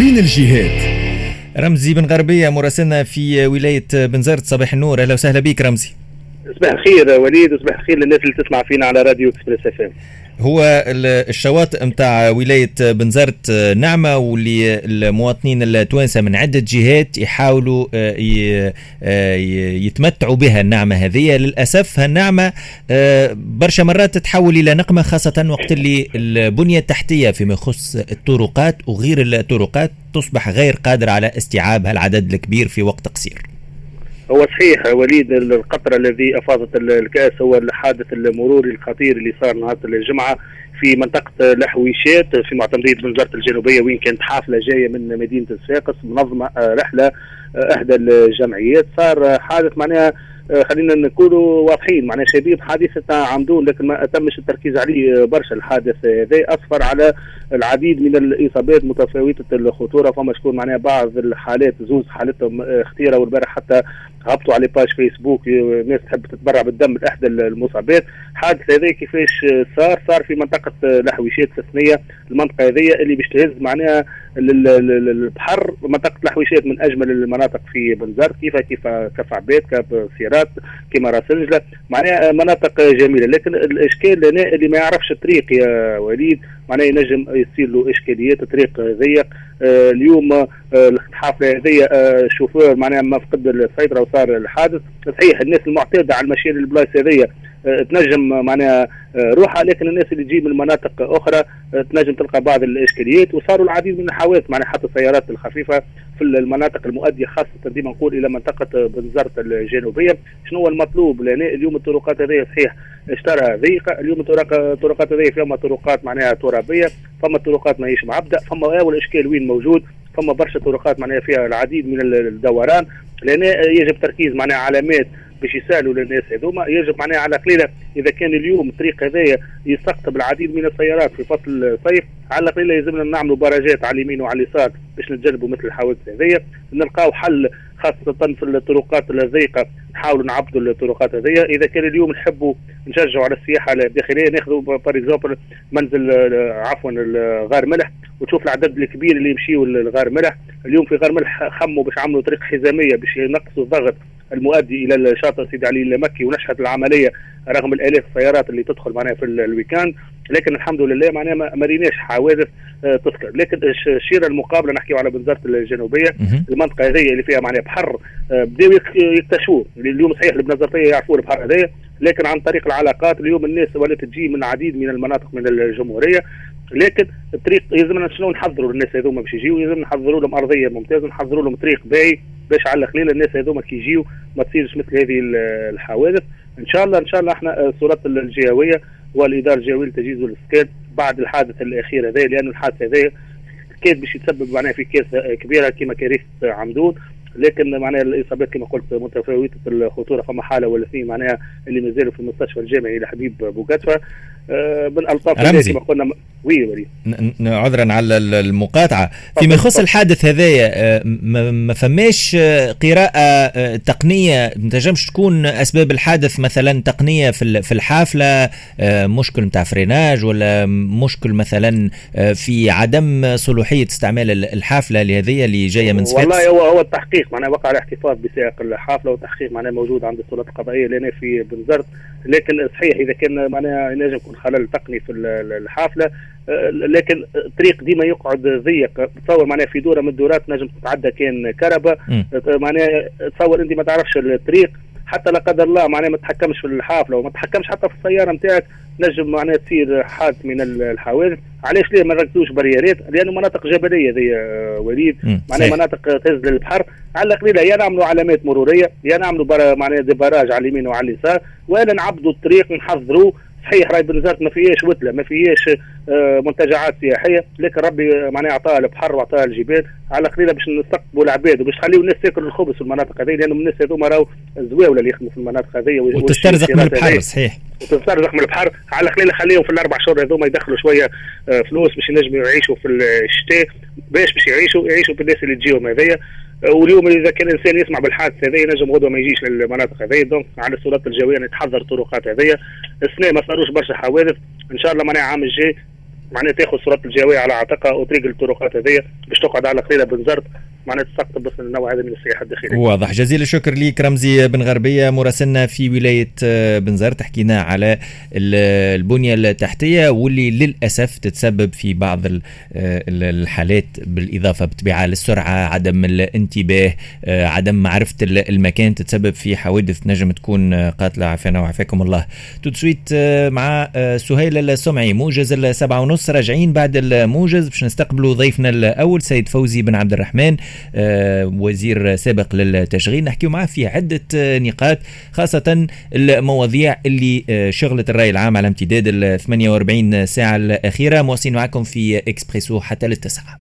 بين الجهات. رمزي بن غربية مراسلنا في ولاية بنزرت صباح النور. أهلا وسهلا بك رمزي. صباح الخير وليد وصباح الخير للناس اللي تسمع فينا على راديو إكسبريس إف هو الشواطئ نتاع ولاية بنزرت نعمة واللي المواطنين التوانسة من عدة جهات يحاولوا آه، آه، يتمتعوا بها النعمة هذه للأسف هالنعمة آه، برشا مرات تتحول إلى نقمة خاصة وقت اللي البنية التحتية فيما يخص الطرقات وغير الطرقات تصبح غير قادرة على استيعاب هالعدد الكبير في وقت قصير. هو صحيح وليد القطر الذي أفاضت الكأس هو الحادث المروري الخطير اللي صار نهار الجمعة في منطقة لحويشات في معتمديه بنزرت الجنوبية وين كانت حافلة جاية من مدينة الصفاقس منظمة رحلة احدى الجمعيات. صار حادث معناها آه، خلينا نكونوا واضحين. معناها شبيه بحادثة عمدون لكن ما تمش التركيز عليه برشا. الحادث هذا اسفر على العديد من الإصابات متفاوتة الخطورة فما شكون معناها بعض الحالات زوز حالتهم اختيره والبارح حتى هبطوا على باج فيسبوك ناس تحب تتبرع بالدم لإحدى المصابات. حادث هذا كيفاش صار؟ صار في منطقة لحويشات سثنيه المنطقة هذه اللي باش تهز معناها البحر. منطقه لحويشات من أجمل المناطق في بنزرت. كيف كيف كف عباد كف سيرات كما راس سنجلة. معناها مناطق جميلة. لكن الإشكال هنا اللي ما يعرفش الطريق يا وليد معناها ينجم يصير له إشكاليات طريق ضيق آه اليوم آه الحافله هذه آه شوفور معناها ما فقد السيطرة وصار الحادث. صحيح الناس المعتادة على المشي للبلايص آه، تنجم معناها آه، روحها لكن الناس اللي تجي من مناطق أخرى آه، تنجم تلقى بعض الإشكاليات. وصاروا العديد من الحوادث معناها حتى السيارات الخفيفة في المناطق المؤدية خاصة ديما نقول إلى منطقة بنزرت الجنوبية. شنو هو المطلوب؟ لأن اليوم الطرقات هذه صحيح اشترى ضيقة. اليوم الطرقات هذه فيها طرقات معناها ترابية فما طرقات ماهيش معبدة فما اول اشكال وين موجود فما برشا طرقات معناها فيها العديد من الدوران. لأن يجب تركيز معناها علامات باش يسالوا للناس هذوما يجب معناها على قليلة. إذا كان اليوم الطريق هذايا يستقطب العديد من السيارات في فصل الصيف على قليلة يلزمنا نعملوا براجات على اليمين وعلى اليسار باش نتجنبوا مثل الحوادث هذيا. نلقاو حل خاصة في الطرقات الضيقة نحاولوا نعبدوا الطرقات هذيا. إذا كان اليوم نحبوا نشجعوا على السياحة الداخلية ناخذوا par exemple منزل عفوا غار ملح. وتشوف العدد الكبير اللي يمشيوا لغار ملح. اليوم في غار ملح خموا باش عملوا طريق حزامية باش ينقصوا الضغط المؤدي إلى الشاطئ سيدي علي المكي ونشهد العملية رغم الآلاف السيارات اللي تدخل معناها في ال week-end. لكن الحمد لله معناها ما ريناش حوادث آه، تذكر. لكن الشيرة المقابلة نحكيو على بنزرت الجنوبية المنطقة هذه اللي فيها معناها بحر آه، بداوا يكتشفوه. اليوم صحيح البنزرتيه يعرفوا البحر هذايا لكن عن طريق العلاقات اليوم الناس ولات تجي من عديد من المناطق من الجمهورية. لكن الطريق يلزمنا شنو؟ نحضروا للناس هذوما باش يجيو يلزم نحضروا لهم أرضية ممتازة نحضروا لهم طريق باهي. باش على خليل الناس هذوما كي يجيو ما تصيرش مثل هذه الحوادث. إن شاء الله إن شاء الله إحنا الصورات الجهويه والإدارة الجهويه للتجهيز والاسكان بعد الحادث الأخير هذا لأن الحادث هذا كاد باش يتسبب معناها في كارثة كبيرة كما كارثة عمدون لكن معناها الإصابات كما قلت متفاوتة الخطورة فما حالة ولا اثنين معناها اللي مازالوا في المستشفى الجامعي لحبيب بوغاتفا آه بالألطاف رمزي. كما قلنا وي وليد عذرا على المقاطعة. فيما يخص الحادث هذايا آه، ما فماش آه، قراءة آه، تقنية ما تنجمش تكون أسباب الحادث مثلا تقنية في الحافلة مشكل نتاع فريناج ولا مشكل مثلا في عدم صلوحية استعمال الحافلة لهذه اللي جاية من صفاقس والله هو هو التحقيق معناها وقع الاحتفاظ بسائق الحافلة والتحقيق معناها موجود عند السلطات القضائية لنا في بنزرت لكن صحيح إذا كان معناها ينجم يكون خلل تقني في الحافلة. آه، لكن الطريق ديما يقعد ضيق تصور معناها في دورة من الدورات نجم تتعدى كان كهرباء. آه، معناها تصور أنت ما تعرفش الطريق. حتى لا قدر الله معناها ما تحكمش في الحافلة وما تحكمش حتى في السيارة نتاعك نجم معناها تصير حادث من الحوادث. علاش ليه ما نركزوش بريارات؟ لأنه مناطق جبلية ذي آه، وليد. معناها مناطق تهز للبحر. على القليله يا نعملوا علامات مرورية يا نعملوا معناها دي باراج على اليمين وعلى اليسار. وإلا نعبدوا الطريق نحضروه صحيح راي بنزرت ما فيهاش وتلة ما فيهاش آه، منتجعات سياحية. لكن ربي معناها عطاها البحر وعطاها الجبال. على قليله باش نستقبلوا العباد وباش نخليو الناس تاكل الخبز في المناطق هذه لأنهم الناس هذوما راهو زواوله اللي يخدموا في المناطق هذه وتسترزق من البحر صحيح. وتسترزق من البحر. على قليله خليهم في الأربع شهور هذوما يدخلوا شوية آه، فلوس باش ينجموا يعيشوا في الشتاء. باش باش يعيشوا يعيشوا بالناس اللي تجيهم هذيا. واليوم إذا كان الانسان يسمع بالحادث هذا ينجم غدوة ما يجيش للمناطق هذه دونك على الصورات الجوية نتحضر الطرقات هذه السنة ما صاروش برشا حوادث. إن شاء الله معناها عام الجاي معناها تاخذ صورات الجاوية على عاتقها وطريق الطرقات هذيا باش تقعد على قليله بنزرت معناها تستقطب بس النوع هذا من السياحة الداخلية. واضح جزيل الشكر ليك رمزي بن غربية مراسلنا في ولاية آه، بنزرت حكينا على البنية التحتية واللي للأسف تتسبب في بعض آه، الحالات بالإضافة بطبيعة للسرعة عدم الانتباه آه، عدم معرفة المكان تتسبب في حوادث نجم تكون قاتلة عافانا وعافاكم الله. tout de suite مع سهيل السمعي موجز السبعة ونص راجعين بعد الموجز باش نستقبلوا ضيفنا الأول سيد فوزي بن عبد الرحمن وزير سابق للتشغيل. نحكي معه في عدة نقاط خاصة المواضيع اللي آه، شغلت الرأي العام على امتداد ال 48 ساعة الأخيرة. مواصلين معكم في إكسبريسو حتى للتسعة.